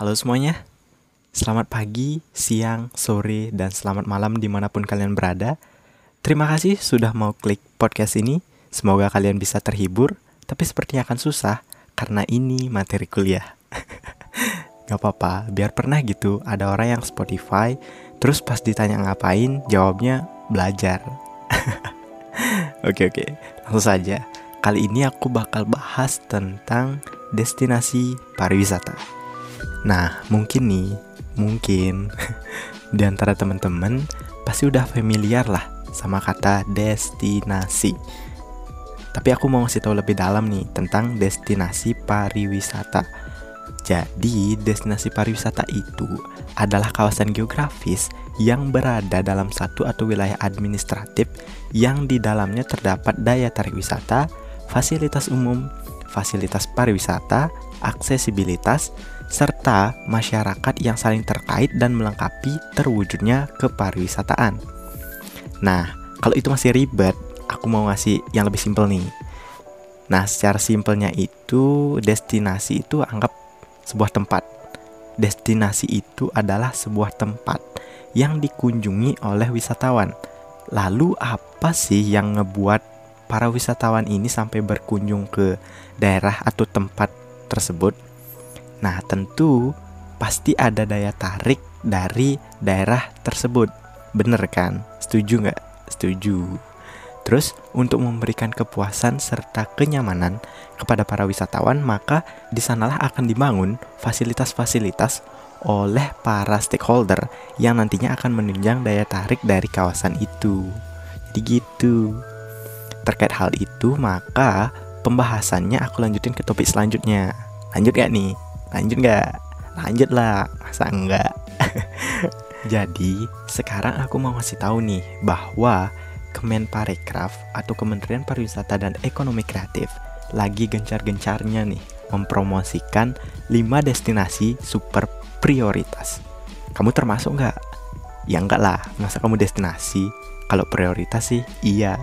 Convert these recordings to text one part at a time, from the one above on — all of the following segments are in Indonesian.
Halo semuanya, selamat pagi, siang, sore, dan selamat malam di mana pun kalian berada. Terima kasih sudah mau klik podcast ini. Semoga kalian bisa terhibur, tapi sepertinya akan susah karena ini materi kuliah. Gak apa-apa, biar pernah gitu ada orang yang Spotify, terus pas ditanya ngapain, jawabnya belajar. oke oke, langsung saja. Kali ini aku bakal bahas tentang destinasi pariwisata. Nah, mungkin nih, mungkin di antara teman-teman pasti udah familiar lah sama kata destinasi. Tapi aku mau ngasih tahu lebih dalam nih tentang destinasi pariwisata. Jadi, destinasi pariwisata itu adalah kawasan geografis yang berada dalam satu atau wilayah administratif yang di dalamnya terdapat daya tarik wisata, fasilitas umum, fasilitas pariwisata, aksesibilitas, serta masyarakat yang saling terkait dan melengkapi terwujudnya kepariwisataan. Nah, kalau itu masih ribet, aku mau ngasih yang lebih simpel nih. Nah, secara simpelnya itu destinasi itu anggap sebuah tempat. Destinasi itu adalah sebuah tempat yang dikunjungi oleh wisatawan. Lalu apa sih yang ngebuat para wisatawan ini sampai berkunjung ke daerah atau tempat tersebut? Nah, tentu pasti ada daya tarik dari daerah tersebut. Bener kan? Setuju nggak? Setuju. Terus, untuk memberikan kepuasan serta kenyamanan kepada para wisatawan, maka di sanalah akan dibangun fasilitas-fasilitas oleh para stakeholder yang nantinya akan menunjang daya tarik dari kawasan itu. Jadi gitu. Terkait hal itu, maka pembahasannya aku lanjutin ke topik selanjutnya. Lanjut gak nih? Lanjut nggak? Lanjut lah, masa enggak? Jadi, sekarang aku mau ngasih tahu nih bahwa Kemenparekraf atau Kementerian Pariwisata dan Ekonomi Kreatif lagi gencar-gencarnya nih mempromosikan 5 destinasi super prioritas. Kamu termasuk nggak? Ya enggak lah, masa kamu destinasi? Kalau prioritas sih iya.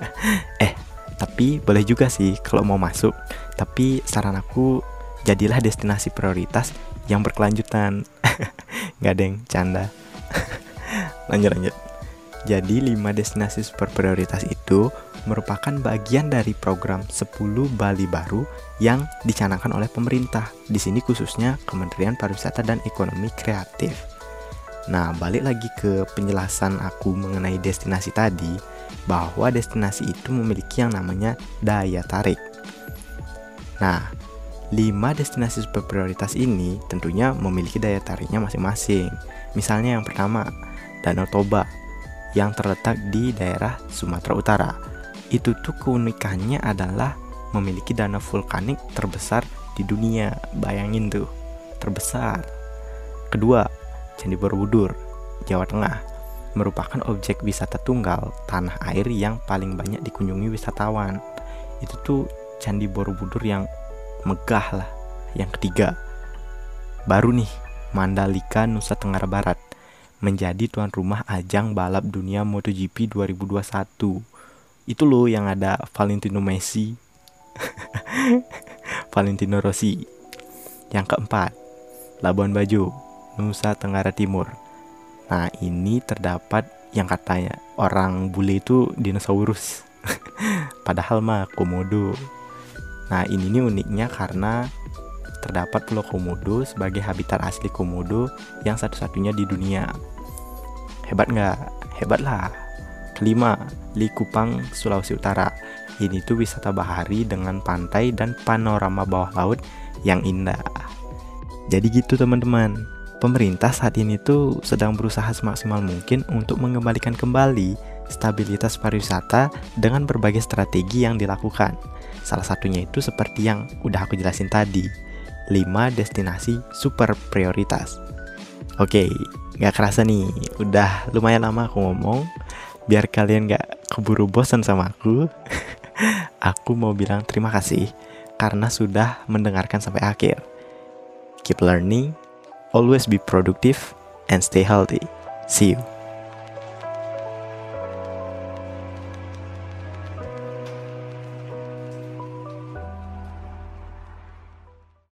eh, tapi boleh juga sih kalau mau masuk. Tapi saran aku jadilah destinasi prioritas yang berkelanjutan nggak yang canda lanjut lanjut jadi 5 destinasi super prioritas itu merupakan bagian dari program 10 Bali baru yang dicanangkan oleh pemerintah. Di sini khususnya Kementerian Pariwisata dan Ekonomi Kreatif. Nah, balik lagi ke penjelasan aku mengenai destinasi tadi, bahwa destinasi itu memiliki yang namanya daya tarik. Nah, 5 destinasi super prioritas ini tentunya memiliki daya tariknya masing-masing. Misalnya yang pertama, Danau Toba yang terletak di daerah Sumatera Utara. Itu tuh keunikannya adalah memiliki danau vulkanik terbesar di dunia. Bayangin tuh, terbesar. Kedua, Candi Borobudur, Jawa Tengah merupakan objek wisata tunggal tanah air yang paling banyak dikunjungi wisatawan. Itu tuh Candi Borobudur yang megah lah. Yang ketiga, baru nih Mandalika Nusa Tenggara Barat menjadi tuan rumah ajang balap dunia MotoGP 2021. Itu loh yang ada Valentino Messi, Valentino Rossi. Yang keempat, Labuan Bajo, Nusa Tenggara Timur. Nah, ini terdapat yang katanya orang bule itu dinosaurus. Padahal mah komodo. Nah, ini nih uniknya karena terdapat Pulau Komodo sebagai habitat asli komodo yang satu-satunya di dunia. Hebat nggak? Hebat lah. Kelima, Likupang, Sulawesi Utara. Ini tuh wisata bahari dengan pantai dan panorama bawah laut yang indah. Jadi gitu teman-teman. Pemerintah saat ini tuh sedang berusaha semaksimal mungkin untuk mengembalikan kembali stabilitas pariwisata dengan berbagai strategi yang dilakukan. Salah satunya itu seperti yang udah aku jelasin tadi, 5 destinasi super prioritas. Oke, gak kerasa nih, udah lumayan lama aku ngomong. Biar kalian gak keburu bosan sama aku, aku mau bilang terima kasih karena sudah mendengarkan sampai akhir. Keep learning, always be productive, and stay healthy. See you.